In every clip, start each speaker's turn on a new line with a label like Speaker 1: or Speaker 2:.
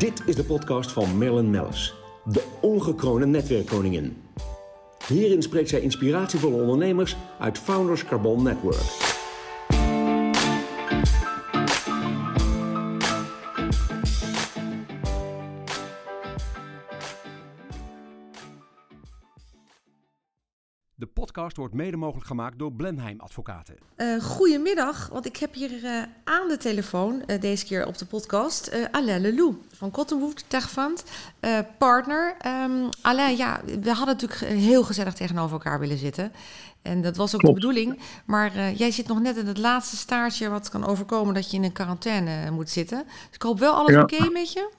Speaker 1: Dit is de podcast van Marilyn Mellis, de ongekroonde netwerkkoningin. Hierin spreekt zij inspiratievolle ondernemers uit Founders Carbon Network. Podcast wordt mede mogelijk gemaakt door Blenheim Advocaten.
Speaker 2: Uh, goedemiddag, want ik heb hier uh, aan de telefoon, uh, deze keer op de podcast, uh, Alain Lelou van Cottonwood Tech Fund, partner. Um, Alain, ja, we hadden natuurlijk heel gezellig tegenover elkaar willen zitten. En dat was ook Klopt. de bedoeling. Maar jij zit nog net in het laatste staartje wat kan overkomen dat je in een quarantaine moet zitten. Dus ik hoop wel alles ja. oké met je?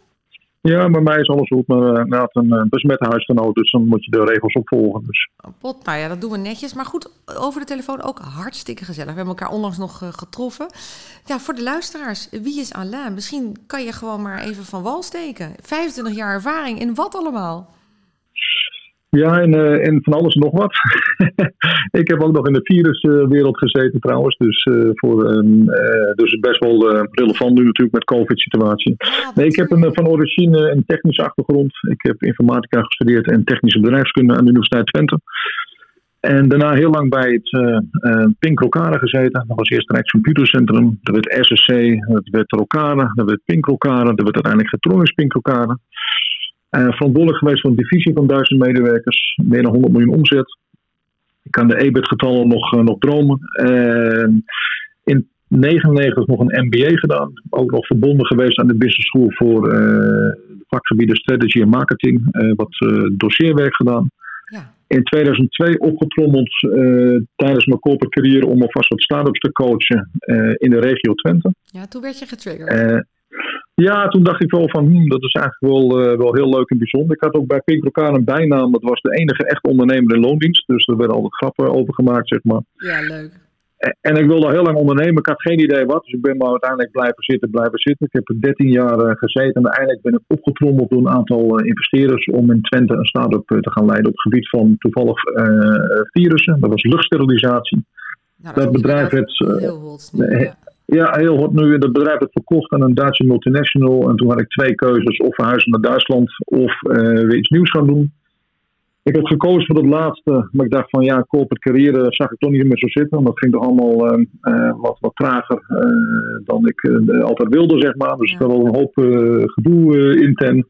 Speaker 3: Ja, bij mij is alles goed. Maar uh, inderdaad een uh, besmette huisgenoot, dus dan moet je de regels opvolgen. Dus.
Speaker 2: Oh, pot, nou ja, dat doen we netjes. Maar goed, over de telefoon ook hartstikke gezellig. We hebben elkaar onlangs nog uh, getroffen. Ja, voor de luisteraars, wie is Alain? Misschien kan je gewoon maar even van wal steken. 25 jaar ervaring in wat allemaal?
Speaker 3: Ja, en, uh, en van alles nog wat. ik heb ook nog in de viruswereld gezeten trouwens. Dus, uh, voor, uh, dus best wel relevant nu natuurlijk met COVID-situatie. nee, ik heb een, van origine een technische achtergrond. Ik heb informatica gestudeerd en technische bedrijfskunde aan de Universiteit Twente. En daarna heel lang bij het uh, Pink Rokade gezeten. Dat was eerst Rijkscomputercentrum. Dat werd SSC, dat werd Rokade, dat werd Pink Rokade, dat werd uiteindelijk Getronics Pink Rokade. Uh, verantwoordelijk geweest voor een divisie van duizend medewerkers, meer dan 100 miljoen omzet. Ik kan de EBIT-getallen nog, uh, nog dromen. Uh, in 1999 nog een MBA gedaan. Ook nog verbonden geweest aan de Business School voor de vakgebieden Strategy en Marketing. wat dossierwerk gedaan. Ja. In 2002 opgetrommeld tijdens mijn corporate carrière om alvast wat start-ups te coachen in de regio Twente.
Speaker 2: Ja, toen werd je getriggerd.
Speaker 3: Ja, toen dacht ik wel van, hmm, dat is eigenlijk wel, uh, wel heel leuk en bijzonder. Ik had ook bij Pink Rokaan een bijnaam, dat was de enige echt ondernemer in loondienst. Dus er werden altijd grappen over gemaakt, zeg maar.
Speaker 2: Ja, leuk.
Speaker 3: En, en ik wilde al heel lang ondernemen, ik had geen idee wat. Dus ik ben maar uiteindelijk blijven zitten, blijven zitten. Ik heb er 13 jaar uh, gezeten en uiteindelijk ben ik opgetrommeld door een aantal uh, investeerders om in Twente een start-up te gaan leiden op het gebied van toevallig virussen. Dat was luchtsterilisatie.
Speaker 2: Nou, dat, dat bedrijf werd... heel hot. Ja.
Speaker 3: Ja, heel hot nu. Het bedrijf werd verkocht aan een Duitse multinational. En toen had ik twee keuzes. Of verhuizen naar Duitsland of uh, weer iets nieuws gaan doen. Ik had gekozen voor het laatste. Maar ik dacht van ja, corporate carrière zag ik toch niet meer zo zitten. Want dat ging toch allemaal uh, uh, wat, wat trager dan ik altijd wilde, zeg maar. Dus ja. ik had al een hoop gedoe intern.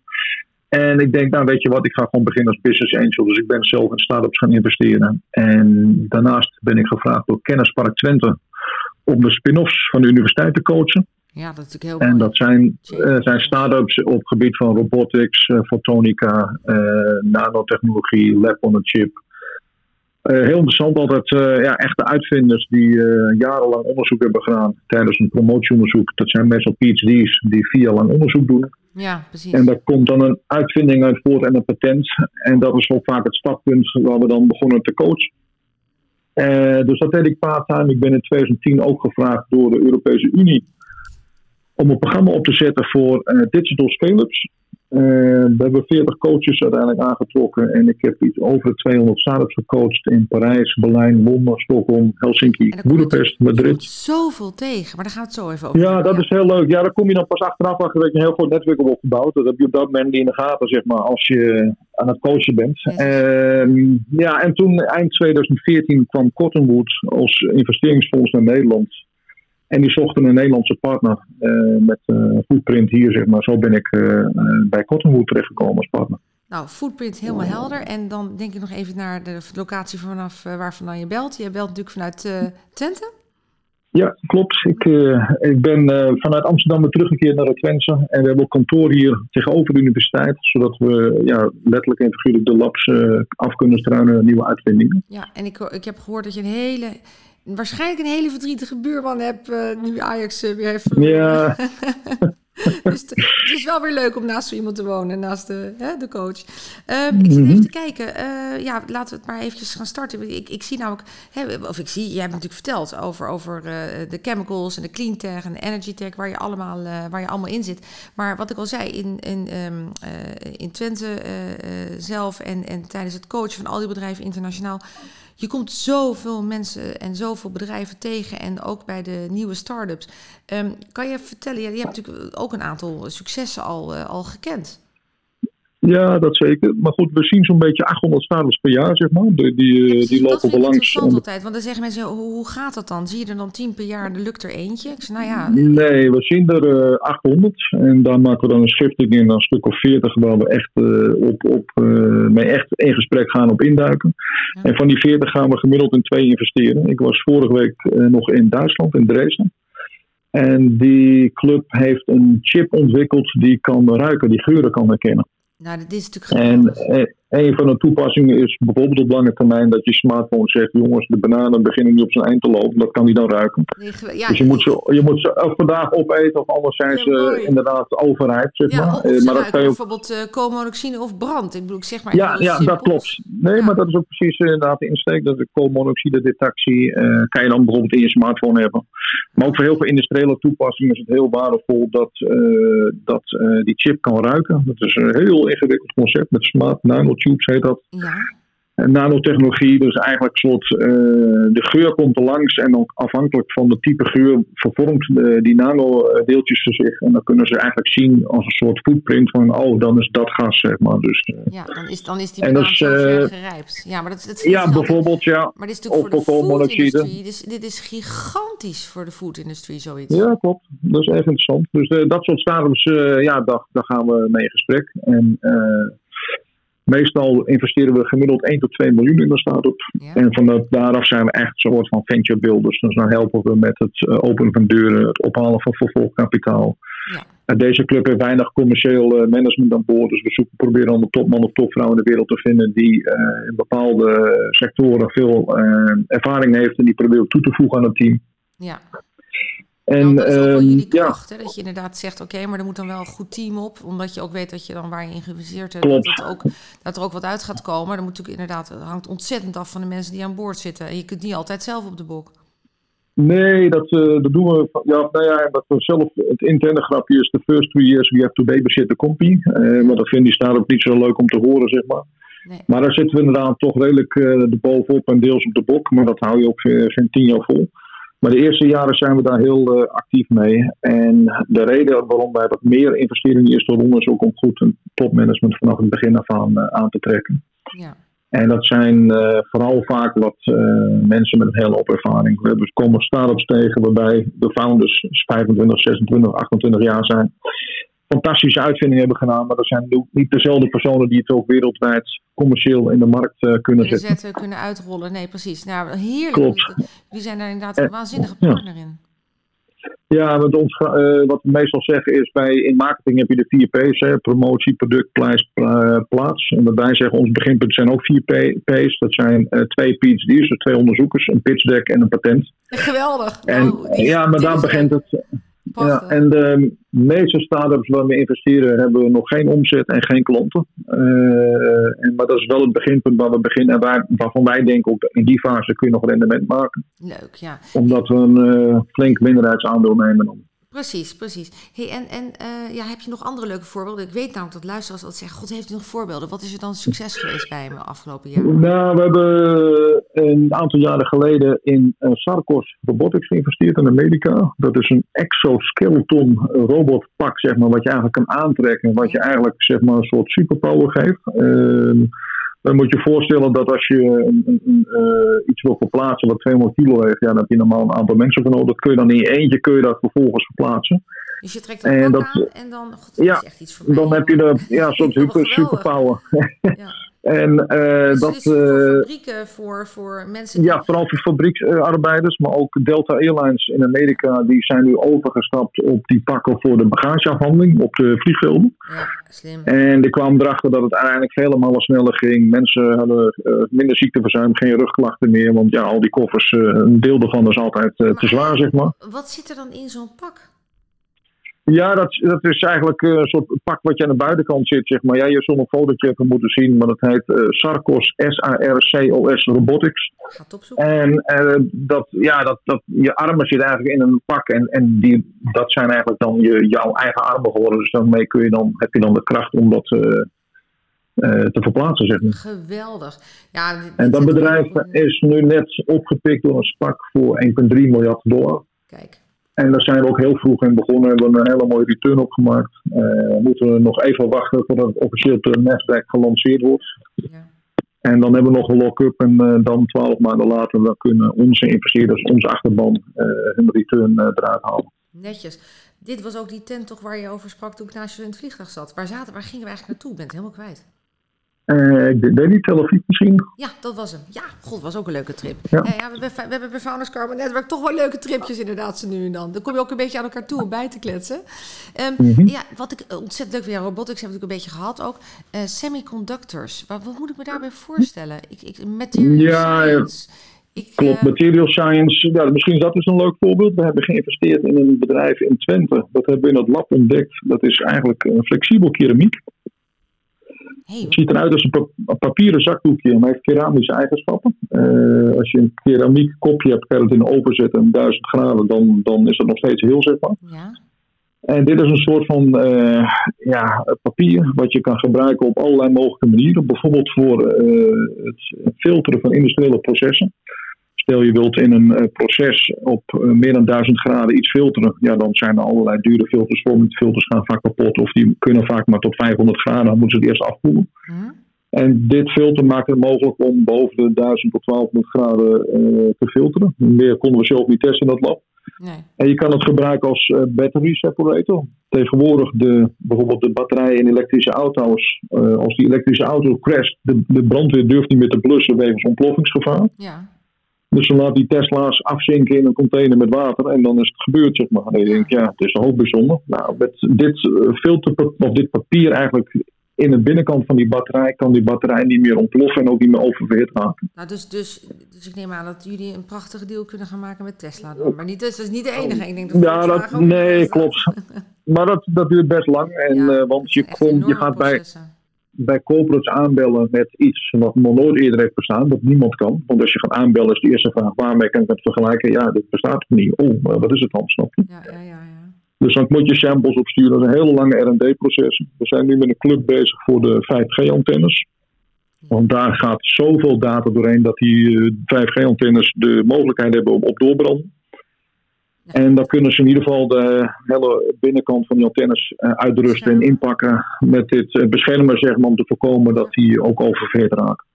Speaker 3: En ik denk, nou weet je wat, ik ga gewoon beginnen als business angel. Dus ik ben zelf in start-ups gaan investeren. En daarnaast ben ik gevraagd door Kennispark Twente om de spin-offs van de universiteit te coachen.
Speaker 2: Ja, dat is natuurlijk heel
Speaker 3: En dat zijn, uh, zijn start-ups op het gebied van robotics, uh, fotonica, uh, nanotechnologie, lab on a chip. heel interessant altijd ja, echte uitvinders die jarenlang onderzoek hebben gedaan tijdens een promotieonderzoek. Dat zijn meestal PhD's die vier jaar lang onderzoek doen.
Speaker 2: Ja, precies.
Speaker 3: En daar komt dan een uitvinding uit voort en een patent. En dat is ook vaak het startpunt waar we dan begonnen te coachen. Uh, dus dat deed ik part-time. Ik ben in 2010 ook gevraagd door de Europese Unie om een programma op te zetten voor uh, digital scale-ups. Uh, we hebben 40 coaches uiteindelijk aangetrokken en ik heb iets over 200 startups gecoacht in Parijs, Berlijn, Londen, Stockholm, Helsinki, Budapest, Madrid.
Speaker 2: Zoveel tegen, maar daar gaan we het zo even over.
Speaker 3: Ja, dat is heel leuk. Ja, daar kom je dan pas achteraf achter dat je een heel groot netwerk hebt opgebouwd. Dat heb je op dat moment niet in de gaten, zeg maar, als je aan het coachen bent. Ja, uh, ja en toen eind 2014 kwam Cottonwood als investeringsfonds naar Nederland. En die zochten een Nederlandse partner uh, met uh, footprint hier, zeg maar. Zo ben ik uh, bij Cottonwood terechtgekomen als partner.
Speaker 2: Nou, footprint helemaal helder. En dan denk ik nog even naar de locatie vanaf waar vandaan je belt. Je belt natuurlijk vanuit Twente.
Speaker 3: Ja, klopt. Ik, ik ben vanuit Amsterdam weer teruggekeerd naar het Twente. En we hebben ook kantoor hier tegenover de universiteit. Zodat we ja, letterlijk en figuurlijk de labs af kunnen struinen, nieuwe uitvindingen.
Speaker 2: Ja, en ik, ik heb gehoord dat je een hele waarschijnlijk een hele verdrietige buurman heb uh, nu Ajax uh, weer heeft verloren.
Speaker 3: Ja.
Speaker 2: dus het is wel weer leuk om naast zo iemand te wonen, naast de, hè, de coach. Um, ik zit even mhm. te kijken. Uh, ja, laten we het maar eventjes gaan starten. Ik, ik zie namelijk, hè, of ik zie, jij hebt natuurlijk verteld over, over de chemicals en de clean tech en de energy tech, waar je allemaal, waar je allemaal in zit. Maar wat ik al zei, in, in, um, in Twente zelf en, en tijdens het coachen van al die bedrijven internationaal je komt zoveel mensen en zoveel bedrijven tegen en ook bij de nieuwe start-ups. Ehm, kan je vertellen, je hebt natuurlijk ook een aantal successen al, uh, al gekend.
Speaker 3: Ja, dat zeker. Maar goed, we zien zo'n beetje 800 start per jaar, zeg maar. Die, die,
Speaker 2: ja,
Speaker 3: die lopen
Speaker 2: wel
Speaker 3: langs.
Speaker 2: interessant altijd, want dan zeggen mensen, hoe gaat dat dan? Zie je er dan 10 per jaar en er lukt er eentje? Ik zeg, nou ja...
Speaker 3: Nee, we zien er uh, 800 en daar maken we dan een schifting in, dan een stuk of 40 waar we echt, uh, op, op, uh, mee echt in gesprek gaan op induiken. Ja. En van die 40 gaan we gemiddeld in twee investeren. Ik was vorige week nog in Duitsland, in Dresden. En die club heeft een chip ontwikkeld die kan ruiken, die geuren kan herkennen.
Speaker 2: Nou, dit is natuurlijk
Speaker 3: En een van de toepassingen is bijvoorbeeld op lange termijn dat je smartphone zegt: jongens, de bananen beginnen nu op zijn eind te lopen, dat kan die dan ruiken.
Speaker 2: Ja,
Speaker 3: dus je moet, ze, je moet ze dag opeten, of anders zijn ze inderdaad overheid. Zeg
Speaker 2: ja,
Speaker 3: maar. Dat
Speaker 2: kan je bijvoorbeeld uh, koolmonoxide of brand. Ik bedoel, ik zeg maar.
Speaker 3: Ja, ja dat klopt. Nee, ja. maar dat is ook precies inderdaad de insteek. Dat de koolmonoxide-detectie uh, kan je dan bijvoorbeeld in je smartphone hebben. Maar ook voor heel veel industriële toepassingen is het heel waardevol dat, dat die chip kan ruiken. Dat is een heel ingewikkeld concept met smart nanotubes heet dat.
Speaker 2: Ja.
Speaker 3: En nanotechnologie, dus eigenlijk soort, uh, de geur komt er langs en dan afhankelijk van de type geur vervormt de, die nanodeeltjes zich. En dan kunnen ze eigenlijk zien als een soort footprint van, oh, dan is dat gas, zeg maar. Dus, uh,
Speaker 2: ja, dan is, dan is die banaan dus, gerijpt. Ja, maar dat, dat
Speaker 3: ja bijvoorbeeld, ja.
Speaker 2: Maar dit is natuurlijk voor de food-industrie. Dus dit is gigantisch voor de food-industrie, zoiets.
Speaker 3: Ja, klopt. Dat is echt interessant. Dus dat soort stadiums, ja, daar, daar gaan we mee in gesprek. En Meestal investeren we gemiddeld 1 tot 2 miljoen in de start-up.
Speaker 2: Ja.
Speaker 3: En van daaraf zijn we echt een soort van venture builders. Dus dan helpen we met het openen van deuren, het ophalen van vervolgkapitaal.
Speaker 2: Ja.
Speaker 3: En deze club heeft weinig commercieel management aan boord. Dus we zoeken, proberen de topman of topvrouw in de wereld te vinden die uh, in bepaalde sectoren veel uh, ervaring heeft en die proberen toe te voegen aan het team.
Speaker 2: Ja.
Speaker 3: En,
Speaker 2: dat is ook wel
Speaker 3: uh,
Speaker 2: jullie
Speaker 3: ja,
Speaker 2: kracht, hè? dat je inderdaad zegt, oké, okay, maar er moet dan wel een goed team op, omdat je ook weet dat je dan waar je in geïnvesteerd hebt, dat, ook, dat er ook wat uit gaat komen. Dan moet natuurlijk inderdaad, het hangt ontzettend af van de mensen die aan boord zitten. En je kunt niet altijd zelf op de bok.
Speaker 3: Nee, dat, uh, dat doen we. Ja, nou ja, dat we zelf, het interne grapje is: the first three years we have to babysit the company. Uh, maar dat vinden die staat ook niet zo leuk om te horen, zeg maar.
Speaker 2: Nee.
Speaker 3: Maar daar zitten we inderdaad toch redelijk uh, de bovenop en deels op de bok. Maar dat hou je ook geen tien jaar vol. Maar de eerste jaren zijn we daar heel uh, actief mee. En de reden waarom wij wat meer investeren in de eerste ronde is ook om goed een topmanagement vanaf het begin af aan uh, aan te trekken.
Speaker 2: Ja.
Speaker 3: En dat zijn uh, vooral vaak wat mensen met een hele hoop ervaring. We hebben dus komen start-ups tegen waarbij de founders 25, 26, 28 jaar zijn. Fantastische uitvindingen hebben gedaan, maar dat zijn niet dezelfde personen die het ook wereldwijd commercieel in de markt uh, kunnen, zetten.
Speaker 2: zetten. Kunnen uitrollen, nee precies. Nou, heerlijk.
Speaker 3: Klopt.
Speaker 2: Jullie zijn daar inderdaad een waanzinnige partner in.
Speaker 3: Ja, met ons, uh, wat we meestal zeggen is bij in marketing heb je de vier P's: hè, promotie, product, prijs, uh, plaats. En daarbij zeggen ons beginpunten zijn ook vier P's. Dat zijn uh, twee PhD's, dus twee onderzoekers, een pitch deck en een patent.
Speaker 2: Geweldig.
Speaker 3: En,
Speaker 2: oh, die,
Speaker 3: ja, maar daar begint het. Ja, en de meeste start-ups waar we investeren hebben nog geen omzet en geen klanten. Uh, en, maar dat is wel het beginpunt waar we beginnen. En waar, waarvan wij denken ook in die fase kun je nog rendement maken.
Speaker 2: Leuk, ja.
Speaker 3: Omdat we een uh, flink minderheidsaandeel nemen dan.
Speaker 2: Precies, precies. Hey, en en uh, ja, heb je nog andere leuke voorbeelden? Ik weet namelijk dat luisteraars altijd zeggen... God, heeft u nog voorbeelden? Wat is er dan succes geweest bij hem afgelopen jaar?
Speaker 3: Nou, we hebben een aantal jaren geleden in uh, Sarkos Robotics geïnvesteerd in Amerika. Dat is een exoskeleton robotpak, zeg maar, wat je eigenlijk kan aantrekken. Wat je eigenlijk, zeg maar, een soort superpower geeft. Uh, dan moet je je voorstellen dat als je een, een, een, uh, iets wil verplaatsen wat 200 kilo heeft, ja, dan heb je normaal een aantal mensen voor nodig. Dat kun je dan in je eentje kun je dat vervolgens verplaatsen.
Speaker 2: Dus je trekt een en dat, aan en dan, God,
Speaker 3: ja,
Speaker 2: is echt iets voor
Speaker 3: dan heb je de, ja, een soort super, superpower.
Speaker 2: ja.
Speaker 3: En, uh,
Speaker 2: dus
Speaker 3: dat,
Speaker 2: is voor fabrieken, voor, voor mensen...
Speaker 3: Ja, vooral voor fabrieksarbeiders, maar ook Delta Airlines in Amerika, die zijn nu overgestapt op die pakken voor de bagageafhandeling op de vliegvelden.
Speaker 2: Ja, slim.
Speaker 3: En die kwamen erachter dat het uiteindelijk vele malen sneller ging. Mensen hadden minder ziekteverzuim, geen rugklachten meer, want ja, al die koffers, een deel daarvan is altijd te zwaar, zeg maar.
Speaker 2: Wat zit er dan in zo'n pak?
Speaker 3: Ja, dat, dat is eigenlijk een soort pak wat je aan de buitenkant zit, zeg maar. Ja, je zult een fotootje hebben moeten zien, maar dat heet uh, Sarcos, S-A-R-C-O-S Robotics.
Speaker 2: Gaat opzoeken.
Speaker 3: En uh, dat, ja, dat, dat, je armen zitten eigenlijk in een pak en, en die, dat zijn eigenlijk dan je, jouw eigen armen geworden. Dus daarmee kun je dan, heb je dan de kracht om dat, uh, te verplaatsen, zeg maar.
Speaker 2: Geweldig. Ja,
Speaker 3: en dat bedrijf is nu net opgepikt door een SPAC voor 1,3 miljard dollar.
Speaker 2: Kijk.
Speaker 3: En daar zijn we ook heel vroeg in begonnen. Hebben we een hele mooie return opgemaakt. Uh, moeten we nog even wachten voordat het officieel op de Nasdaq gelanceerd wordt. Ja. En dan hebben we nog een lock-up en uh, dan twaalf maanden later dan kunnen onze investeerders, onze achterban, uh, hun return eruit halen.
Speaker 2: Netjes. Dit was ook die tent toch waar je over sprak toen ik naast je in het vliegtuig zat. Waar, zaten, waar gingen we eigenlijk naartoe? Ik ben het helemaal kwijt.
Speaker 3: Uh, ik weet niet, Tel Aviv misschien.
Speaker 2: Ja, dat was hem. Ja, god, was ook een leuke trip. Ja. ja, we, hebben, we hebben bij Founders Carbon Network toch wel leuke tripjes inderdaad, zo nu en dan. Dan kom je ook een beetje aan elkaar toe om bij te kletsen. Um, mm -hmm. Ja, wat ik ontzettend leuk vind, ja, robotics hebben we natuurlijk een beetje gehad ook. Uh, semiconductors, wat, wat, moet ik me daarbij voorstellen? Ik, ik, material ja, science.
Speaker 3: Ik, Klopt, uh, material science. Ja, misschien is dat dus een leuk voorbeeld. We hebben geïnvesteerd in een bedrijf in Twente. Dat hebben we in het lab ontdekt. Dat is eigenlijk een flexibel keramiek. Hey, het ziet eruit als een, pa papieren zakdoekje, maar heeft keramische eigenschappen. Uh, als je een keramiek kopje hebt, kan je het in de oven zetten, 1000 graden, dan, dan is het nog steeds heel zichtbaar. Ja. En dit is een soort van uh, ja, papier wat je kan gebruiken op allerlei mogelijke manieren. Bijvoorbeeld voor uh, het filteren van industriële processen. Stel je wilt in een uh, proces op uh, meer dan 1000 graden iets filteren, ja, dan zijn er allerlei dure filters voor. Filters gaan vaak kapot of die kunnen vaak maar tot 500 graden, dan moeten ze het eerst afkoelen. Hmm. En dit filter maakt het mogelijk om boven de 1000 tot 1200 graden uh, te filteren. Meer konden we zelf niet testen in dat lab. Nee. En je kan het gebruiken als battery separator. Tegenwoordig de, bijvoorbeeld de batterij in elektrische auto's, als die elektrische auto crasht, de, de brandweer durft niet meer te blussen wegens ontploffingsgevaar. Ja. Dus dan laat die Tesla's afzinken in een container met water en dan is het gebeurd, zeg maar. En dan denk ik, ja, het is toch ook bijzonder. Nou, met dit filter, of dit papier eigenlijk in de binnenkant van die batterij, kan die batterij niet meer ontploffen en ook niet meer oververhit raken.
Speaker 2: Nou, dus, dus, dus ik neem aan dat jullie een prachtige deal kunnen gaan maken met Tesla dan. Maar niet, dus, dat is niet de enige. Ik denk dat
Speaker 3: ja, dat, nee, klopt. maar dat, dat duurt best lang. En, ja, uh, want je, komt, je gaat bij bij corporates aanbellen met iets wat nog nooit eerder heeft bestaan, dat niemand kan. Want als je gaat aanbellen, is de eerste vraag: waarmee kan ik het vergelijken? Ja, dit bestaat niet. Oh, wat is het dan? Snap je? Ja, ja, ja, ja. Dus dan moet je samples opsturen. Dat is een hele lange RD-proces. We zijn nu met een club bezig voor de 5G-antennes. Want daar gaat zoveel data doorheen dat die 5G-antennes de mogelijkheid hebben om op doorbranden. En dan kunnen ze in ieder geval de hele binnenkant van die antennes uh, uitrusten en inpakken met dit uh, beschermen, zeg maar, om te voorkomen dat die ook oververhit raken.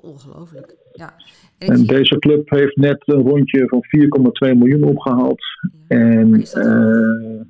Speaker 2: Ongelooflijk, ja.
Speaker 3: En, en deze club heeft net een rondje van 4,2 miljoen opgehaald. Ja. En uh,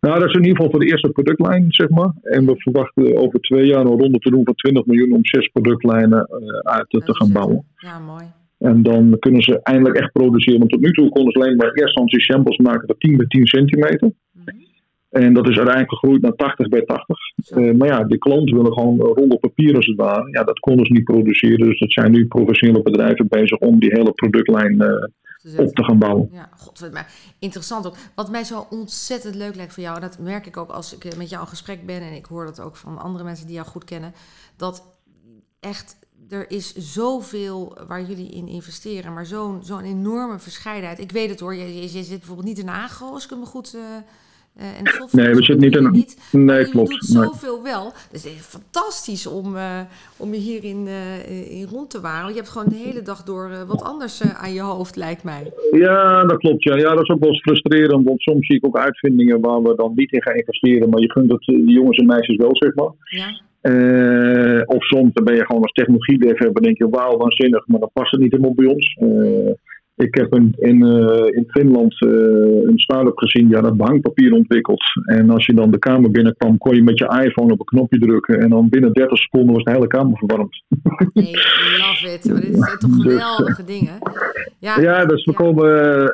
Speaker 3: nou, dat is in ieder geval voor de eerste productlijn, zeg maar. En we verwachten over twee jaar een ronde te doen van 20 miljoen om zes productlijnen uit te, te gaan bouwen.
Speaker 2: Ja, mooi.
Speaker 3: En dan kunnen ze eindelijk echt produceren. Want tot nu toe konden ze alleen maar eersthands samples maken van 10 bij 10 centimeter. Mm-hmm. En dat is uiteindelijk gegroeid naar 80 bij 80. Uh, maar ja, de klanten willen gewoon rollen papier als het ware. Ja, dat konden ze niet produceren. Dus dat zijn nu professionele bedrijven bezig om die hele productlijn uh, op te gaan bouwen.
Speaker 2: Ja, god, maar interessant ook. Wat mij zo ontzettend leuk lijkt voor jou, en dat merk ik ook als ik met jou in gesprek ben, en ik hoor dat ook van andere mensen die jou goed kennen, dat echt er is zoveel waar jullie in investeren, maar zo'n zo'n enorme verscheidenheid. Ik weet het hoor, je, je, zit bijvoorbeeld niet in Agro, als ik me goed... Uh, uh, en
Speaker 3: nee, we zitten niet in... Niet, nee, klopt.
Speaker 2: Doet zoveel wel. Dus het is fantastisch om, uh, om je hierin in rond te waren. Je hebt gewoon de hele dag door wat anders aan je hoofd, lijkt mij.
Speaker 3: Ja, dat klopt. Ja. ja, dat is ook wel eens frustrerend. Want soms zie ik ook uitvindingen waar we dan niet in gaan investeren. Maar je gunt het de jongens en meisjes wel, zeg maar. Ja. Uh, of soms dan ben je gewoon als technologie-developer denk je, wauw, waanzinnig, maar dan past het niet helemaal bij ons. Uh, ik heb een, in, uh, in Finland een start-up gezien, die had behangpapier ontwikkeld. En als je dan de kamer binnenkwam, kon je met je iPhone op een knopje drukken. En dan binnen 30 seconden was de hele kamer verwarmd.
Speaker 2: Nee, love it. Maar dit zijn toch dus, geweldige dingen.
Speaker 3: Ja, ja dus we ja. komen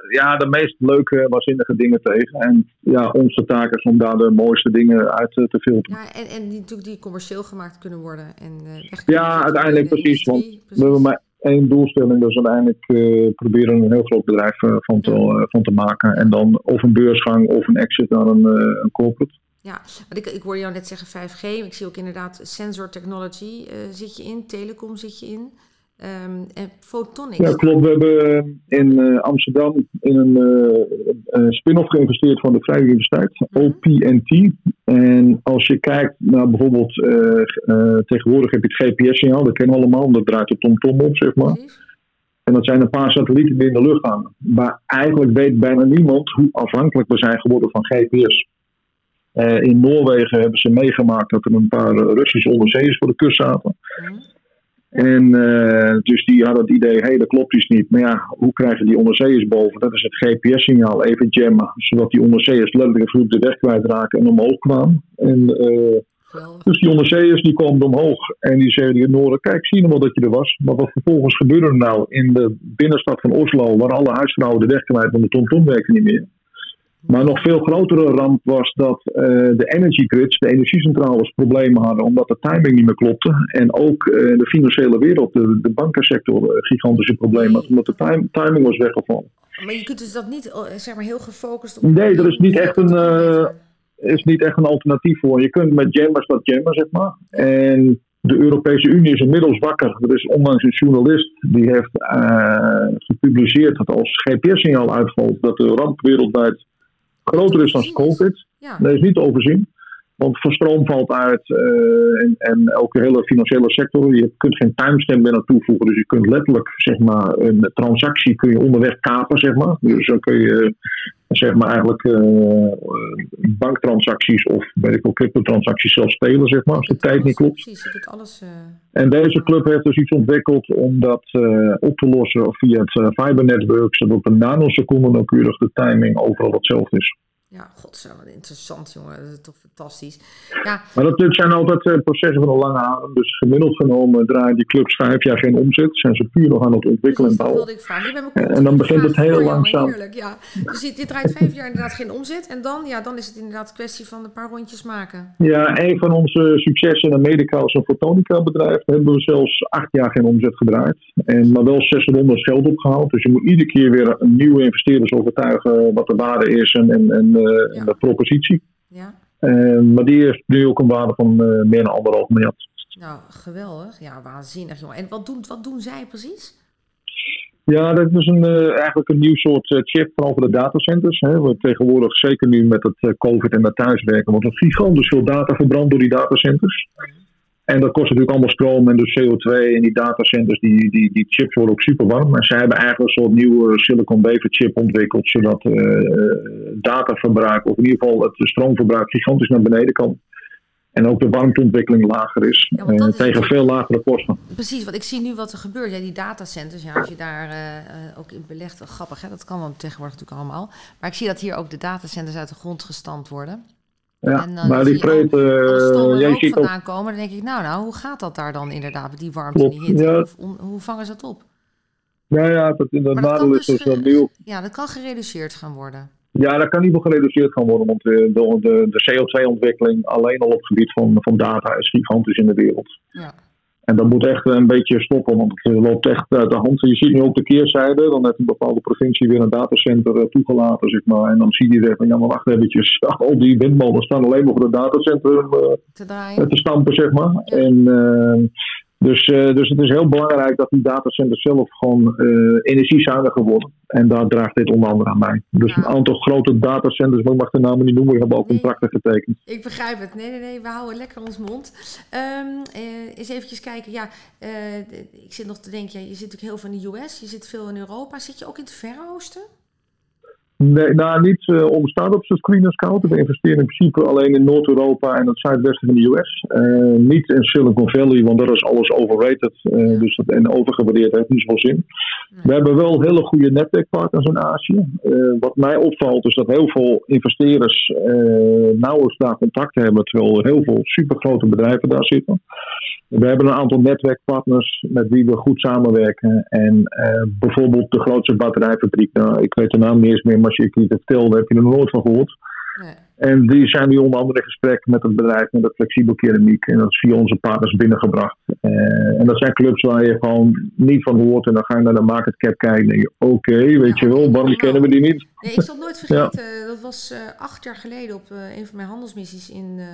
Speaker 3: ja, de meest leuke, waanzinnige dingen tegen. En ja, onze taak is om daar de mooiste dingen uit te filteren.
Speaker 2: Ja, en, en die, natuurlijk die commercieel gemaakt kunnen worden. En,
Speaker 3: uh, ja, uiteindelijk precies. Want we hebben maar één doelstelling, dat is uiteindelijk uh, proberen een heel groot bedrijf uh, van, te, uh, van te maken. En dan of een beursgang of een exit naar een, een corporate.
Speaker 2: Ja, want ik, ik hoorde jou net zeggen 5G. Ik zie ook inderdaad sensor technology zit je in, telecom zit je in. Um, en Photonics.
Speaker 3: Ja, klopt. We hebben in uh, Amsterdam in een uh, spin-off geïnvesteerd van de Vrije Universiteit, mm -hmm. OPNT. En als je kijkt naar bijvoorbeeld, tegenwoordig heb je het GPS-signaal, dat kennen we allemaal, dat draait de TomTom op, zeg maar. Precies. En dat zijn een paar satellieten die in de lucht hangen. Maar eigenlijk weet bijna niemand hoe afhankelijk we zijn geworden van GPS. in Noorwegen hebben ze meegemaakt dat er een paar Russische onderzeeërs voor de kust zaten. En uh, dus die hadden het idee, hé, hey, dat klopt iets niet. Maar ja, hoe krijgen die onderzeeërs boven? Dat is het GPS-signaal, even jammen. Zodat die onderzeeërs letterlijk vroeg de weg kwijtraken en omhoog kwamen. En, uh, dus die onderzeeërs die kwamen omhoog en die zeiden in Noorden, kijk, zie je wel dat je er was. Maar wat vervolgens gebeurde er nou in de binnenstad van Oslo, waar alle huisvrouwen de weg kwijt, want de TomTom werkte niet meer. Maar nog veel grotere ramp was dat uh, de energy grids, de energiecentrales, problemen hadden omdat de timing niet meer klopte. En ook uh, de financiële wereld, de, de bankensector, uh, gigantische problemen had omdat de time, timing was weggevallen.
Speaker 2: Maar je kunt dus dat niet zeg maar, heel gefocust op.
Speaker 3: Nee, er is niet echt een, is niet echt een alternatief voor. Je kunt met jammers dat jammen, zeg maar. En de Europese Unie is inmiddels wakker. Er is onlangs een journalist die heeft gepubliceerd dat als GPS-signaal uitvalt, dat de ramp wereldwijd groter is dan COVID. Ja. Dat is niet te overzien. Want voor stroom valt uit uh, en, en elke hele financiële sector. Je kunt geen timestamp meer naartoe voegen. Dus je kunt letterlijk zeg maar, een transactie kun je onderweg kapen. Zeg maar. Dus dan kun je zeg maar, eigenlijk uh, banktransacties of weet ik cryptotransacties zelf spelen. Zeg maar, als de tijd niet klopt.
Speaker 2: Precies, je doet alles. Uh...
Speaker 3: En deze club heeft dus iets ontwikkeld om dat op te lossen via het fibernetwerk. Zodat op een nanoseconde nauwkeurig de timing overal hetzelfde is.
Speaker 2: Ja, wat interessant jongen. Dat is toch fantastisch. Ja.
Speaker 3: Maar dat, zijn altijd uh, processen van een lange adem. Dus gemiddeld genomen draaien die clubs vijf jaar geen omzet. Zijn ze puur nog aan het ontwikkelen en bouwen.
Speaker 2: wilde ik vragen.
Speaker 3: en dan begint het heel langzaam.
Speaker 2: Heerlijk, ja. Dus dit, dit draait vijf jaar inderdaad geen omzet. En dan, ja, dan is het inderdaad een kwestie van een paar rondjes maken.
Speaker 3: Ja, een van onze successen in Amerika als een fotonica bedrijf. hebben we zelfs acht jaar geen omzet gedraaid. En, maar wel zes rondes geld opgehaald. Dus je moet iedere keer weer een nieuwe investeerders overtuigen wat de waarde is en, en, ja. de propositie.
Speaker 2: Ja.
Speaker 3: Uh, maar die heeft nu ook een waarde van uh, meer dan anderhalf miljard.
Speaker 2: Nou, geweldig. Ja, waanzinnig, jongen. En wat doen, wat doen zij precies?
Speaker 3: Ja, dat is een, uh, eigenlijk een nieuw soort chip van over de datacenters. Hè. We tegenwoordig, zeker nu met het COVID en het thuiswerken, wordt er gigantisch veel data verbrand door die datacenters. En dat kost natuurlijk allemaal stroom en dus CO2 en die datacenters, die, die, die chips worden ook super warm. En zij hebben eigenlijk een soort nieuwe silicon wafer chip ontwikkeld, zodat uh, dataverbruik, of in ieder geval het stroomverbruik gigantisch naar beneden kan. En ook de warmteontwikkeling lager is, ja, uh, tegen veel lagere kosten.
Speaker 2: Precies, want ik zie nu wat er gebeurt. Ja, die datacenters, ja, als je daar uh, ook in belegt, wel grappig, hè? dat kan dan tegenwoordig natuurlijk allemaal. Maar ik zie dat hier ook de datacenters uit de grond gestampt worden.
Speaker 3: Ja, en dan maar die vreet...
Speaker 2: Uh, jij ziet vandaan komen, dan denk ik, nou, nou, hoe gaat dat daar dan inderdaad met die warmte en die hitte?
Speaker 3: Ja.
Speaker 2: Hoe, hoe, vangen ze dat op?
Speaker 3: Ja, ja, dat, dat nadeel is dus nieuw.
Speaker 2: Ja, dat kan gereduceerd gaan worden.
Speaker 3: Ja, dat kan niet meer gereduceerd gaan worden, want de, de, de, de CO2-ontwikkeling alleen al op het gebied van, van data is gigantisch in de wereld.
Speaker 2: Ja.
Speaker 3: En dat moet echt een beetje stoppen, want het loopt echt uit de hand. Je ziet nu ook de keerzijde, dan heeft een bepaalde provincie weer een datacenter toegelaten, zeg maar. En dan zie je van, ja maar wacht eventjes, al die windmolens staan alleen maar voor het datacentrum uh,
Speaker 2: te,
Speaker 3: te, stampen, zeg maar.
Speaker 2: Ja.
Speaker 3: En, uh, dus, uh, dus het is heel belangrijk dat die datacenters zelf gewoon energiezuiniger worden. En daar draagt dit onder andere aan bij. Dus
Speaker 2: Ja.
Speaker 3: een aantal grote datacenters, maar ik mag de namen niet noemen, hebben ook
Speaker 2: Nee.
Speaker 3: contracten getekend.
Speaker 2: Ik begrijp het. Nee, nee, nee, we houden lekker ons mond. Eh, eens eventjes kijken. Ja, eh, ik zit nog te denken, ja, je zit natuurlijk heel veel in de US, je zit veel in Europa. Zit je ook in het Verre Oosten?
Speaker 3: Nee, nou, niet uh, om start-ups te screenen scouten. We investeren in principe alleen in Noord-Europa en het zuidwesten van de US. Uh, niet in Silicon Valley, want daar is alles overrated. Uh,
Speaker 2: Ja.
Speaker 3: dus dat, en overgewaardeerd heeft niet zoveel zin.
Speaker 2: Nee.
Speaker 3: We hebben wel hele goede netwerkpartners in Azië. Wat mij opvalt is dat heel veel investeerders nauwelijks daar contact hebben, terwijl er heel veel supergrote bedrijven daar zitten. We hebben een aantal netwerkpartners met wie we goed samenwerken. En uh, bijvoorbeeld de grootste batterijfabriek, nou, ik weet de naam niet eens meer, maar als je het vertelde, heb je er nooit van gehoord.
Speaker 2: Nee.
Speaker 3: En die zijn nu onder andere in gesprek met het bedrijf met de flexibel keramiek. En dat is via onze partners binnengebracht. Uh, en dat zijn clubs waar je gewoon niet van hoort. En dan ga je naar de market cap kijken en je, oké, okay, weet
Speaker 2: Ja,
Speaker 3: je wel, waarom kennen we die niet?
Speaker 2: Nee, ik zal nooit vergeten. Dat was eh, acht jaar geleden op eh, een van mijn handelsmissies in, eh,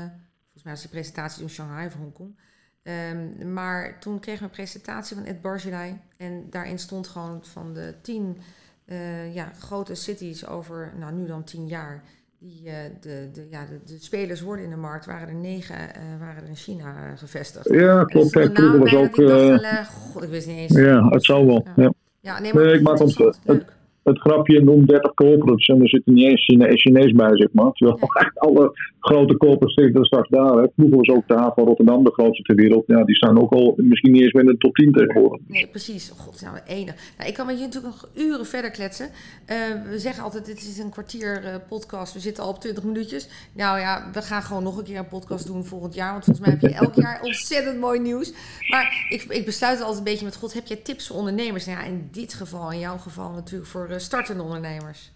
Speaker 2: volgens mij was die presentatie in Shanghai of Hongkong. Ehm, maar toen kreeg we een presentatie van Ed Barzilai. En daarin stond gewoon van de tien uh, ja, grote cities over, nou nu dan tien jaar, die uh, de, de, ja, de, de, spelers worden in de markt, waren er negen uh, waren er in China gevestigd.
Speaker 3: Ja, klopt. Was ook...
Speaker 2: Ik, dacht, God, ik wist niet eens.
Speaker 3: Ja, het zal wel. Ja. ja.
Speaker 2: ja nee, maar
Speaker 3: nee, ik maak het, het, het grapje noem 30 corporates en er zit niet eens Chine Chinees bij, zeg maar. Terwijl ja. alle grote corporates zitten straks daar. Hè. Vroeger was ook de haven van Rotterdam de grootste ter wereld. Ja, die staan ook al misschien niet eens meer in de top 10 tegenwoordig.
Speaker 2: Nee, precies. Oh, God, nou enig. Nou, ik kan met je natuurlijk nog uren verder kletsen. Uh, we zeggen altijd, dit is een kwartier uh, podcast. We zitten al op 20 minuutjes. Nou ja, we gaan gewoon nog een keer een podcast doen volgend jaar. Want volgens mij heb je elk jaar ontzettend mooi nieuws. Maar ik, ik besluit altijd een beetje met God, heb jij tips voor ondernemers? Nou ja, in dit geval, in jouw geval natuurlijk voor startende ondernemers.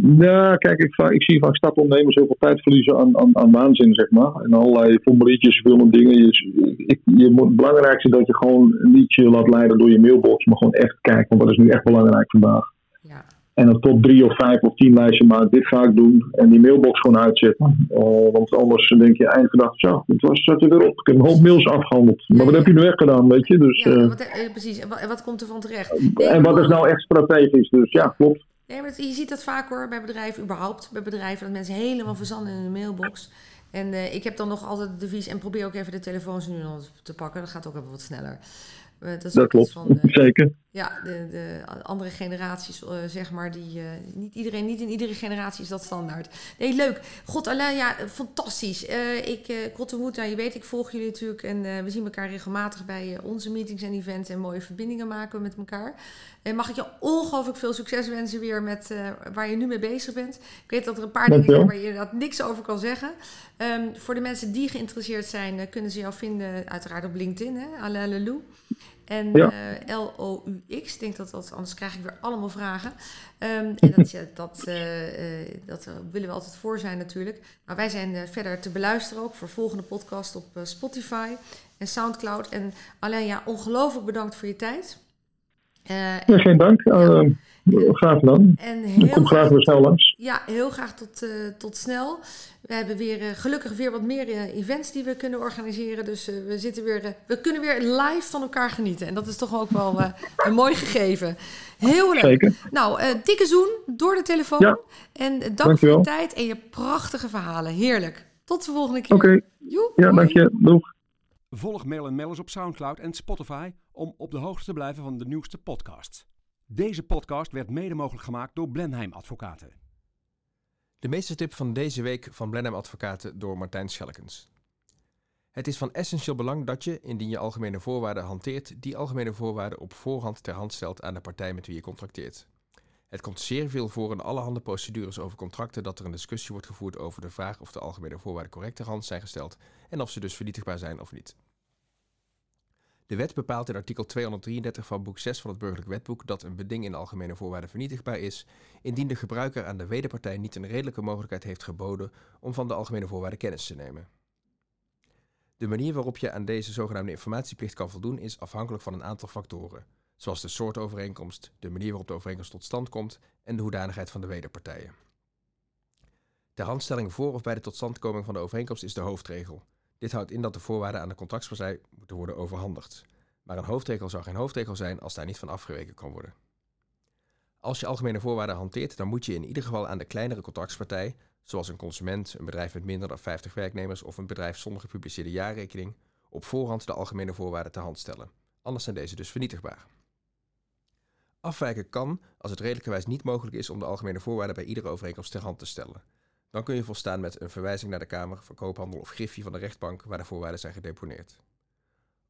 Speaker 3: Ja, kijk, ik, ik zie vaak startondernemers heel veel tijd verliezen aan, aan, aan waanzin, zeg maar. En allerlei formuliertjes, veel dingen. Je, ik, je moet, het belangrijkste is dat je gewoon niet je laat leiden door je mailbox, maar gewoon echt kijkt, want dat is nu echt belangrijk vandaag.
Speaker 2: Ja.
Speaker 3: En een top drie of vijf of tien lijstje maken, dit ga ik doen. En die mailbox gewoon uitzetten. Uh, want anders denk je eind gedacht, zo, het was, zat er weer op. Ik heb een hoop mails afgehandeld. Maar wat heb je nu echt gedaan, weet je? Dus,
Speaker 2: ja, uh, wat, uh, precies. En wat, wat, komt er van terecht?
Speaker 3: Nee, en wat is nou echt strategisch? Dus ja, klopt.
Speaker 2: Nee, maar je ziet dat vaak hoor bij bedrijven, überhaupt bij bedrijven, dat mensen helemaal verzanden in hun mailbox. En uh, ik heb dan nog altijd het devies en probeer ook even de telefoons nu nog te pakken. Dat gaat ook even wat sneller.
Speaker 3: Uh, dat, dat klopt, van, uh, zeker.
Speaker 2: Ja, de, de andere generaties, zeg maar, die, niet iedereen, niet in iedere generatie is dat standaard. Nee, leuk. God, Alain, ja, fantastisch. ik, uh, nou, je weet, ik volg jullie natuurlijk en we zien elkaar regelmatig bij onze meetings en events en mooie verbindingen maken met elkaar. En mag ik je ongelooflijk veel succes wensen weer met uh, waar je nu mee bezig bent. Ik weet dat er een paar dingen zijn waar je inderdaad niks over kan zeggen. Um, voor de mensen die geïnteresseerd zijn, uh, kunnen ze jou vinden uiteraard op LinkedIn, hè? Alain Lelou. En ja. uh, L-O-U-X. Ik denk dat dat, anders krijg ik weer allemaal vragen. Um, en dat, dat, dat willen we altijd voor zijn natuurlijk. Maar wij zijn verder te beluisteren ook voor volgende podcast op Spotify en Soundcloud. En Alain, ja, ongelooflijk bedankt voor je tijd.
Speaker 3: Uh, ja, geen dank. Ja. Uh, graag gedaan. En heel kom graag weer snel langs.
Speaker 2: Ja, heel graag tot, uh, tot snel. We hebben weer gelukkig weer wat meer events die we kunnen organiseren. Dus we, zitten weer, we kunnen weer live van elkaar genieten. En dat is toch ook wel een mooi gegeven. Heel leuk.
Speaker 3: Zeker.
Speaker 2: Nou, dikke zoen door de telefoon.
Speaker 3: Ja.
Speaker 2: En dank Dankjewel. voor je tijd en je prachtige verhalen. Heerlijk. Tot de volgende keer.
Speaker 3: Oké. Okay. Ja, dank je. Doeg.
Speaker 1: Volg Mail Mellers op Soundcloud en Spotify om op de hoogte te blijven van de nieuwste podcasts. Deze podcast werd mede mogelijk gemaakt door Blenheim Advocaten.
Speaker 4: De meeste tip van deze week van Blenheim Advocaten door Martijn Schelkens. Het is van essentieel belang dat je, indien je algemene voorwaarden hanteert, die algemene voorwaarden op voorhand ter hand stelt aan de partij met wie je contracteert. Het komt zeer veel voor in allerhande procedures over contracten dat er een discussie wordt gevoerd over de vraag of de algemene voorwaarden correct ter hand zijn gesteld en of ze dus vernietigbaar zijn of niet. De wet bepaalt in artikel 233 van boek 6 van het Burgerlijk Wetboek dat een beding in algemene voorwaarden vernietigbaar is, indien de gebruiker aan de wederpartij niet een redelijke mogelijkheid heeft geboden om van de algemene voorwaarden kennis te nemen. De manier waarop je aan deze zogenaamde informatieplicht kan voldoen is afhankelijk van een aantal factoren, zoals de soort overeenkomst, de manier waarop de overeenkomst tot stand komt en de hoedanigheid van de wederpartijen. De handstelling voor of bij de totstandkoming van de overeenkomst is de hoofdregel. Dit houdt in dat de voorwaarden aan de contractspartij moeten worden overhandigd. Maar een hoofdregel zou geen hoofdregel zijn als daar niet van afgeweken kan worden. Als je algemene voorwaarden hanteert, dan moet je in ieder geval aan de kleinere contractspartij, zoals een consument, een bedrijf met minder dan 50 werknemers of een bedrijf zonder gepubliceerde jaarrekening, op voorhand de algemene voorwaarden te hand stellen. Anders zijn deze dus vernietigbaar. Afwijken kan als het redelijkerwijs niet mogelijk is om de algemene voorwaarden bij iedere overeenkomst ter hand te stellen. Dan kun je volstaan met een verwijzing naar de Kamer van Koophandel of Griffie van de rechtbank waar de voorwaarden zijn gedeponeerd.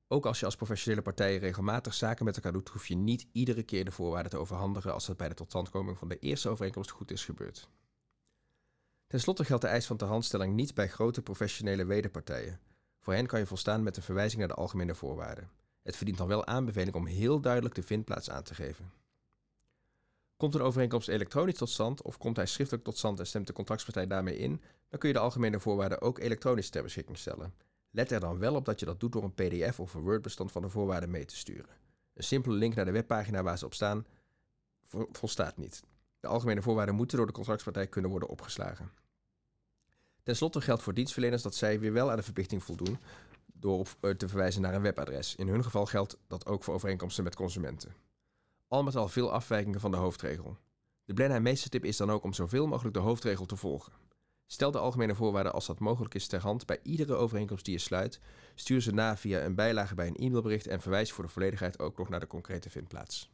Speaker 4: Ook als je als professionele partijen regelmatig zaken met elkaar doet, hoef je niet iedere keer de voorwaarden te overhandigen als dat bij de totstandkoming van de eerste overeenkomst goed is gebeurd. Ten slotte geldt de eis van terhandstelling niet bij grote professionele wederpartijen. Voor hen kan je volstaan met een verwijzing naar de algemene voorwaarden. Het verdient dan wel aanbeveling om heel duidelijk de vindplaats aan te geven. Komt een overeenkomst elektronisch tot stand of komt hij schriftelijk tot stand en stemt de contractspartij daarmee in, dan kun je de algemene voorwaarden ook elektronisch ter beschikking stellen. Let er dan wel op dat je dat doet door een PDF of een Word-bestand van de voorwaarden mee te sturen. Een simpele link naar de webpagina waar ze op staan volstaat niet. De algemene voorwaarden moeten door de contractspartij kunnen worden opgeslagen. Ten slotte geldt voor dienstverleners dat zij weer wel aan de verplichting voldoen door eh, te verwijzen naar een webadres. In hun geval geldt dat ook voor overeenkomsten met consumenten. Al met al veel afwijkingen van de hoofdregel. De Blenheim meestertip is dan ook om zoveel mogelijk de hoofdregel te volgen. Stel de algemene voorwaarden als dat mogelijk is ter hand bij iedere overeenkomst die je sluit. Stuur ze na via een bijlage bij een e-mailbericht en verwijs voor de volledigheid ook nog naar de concrete vindplaats.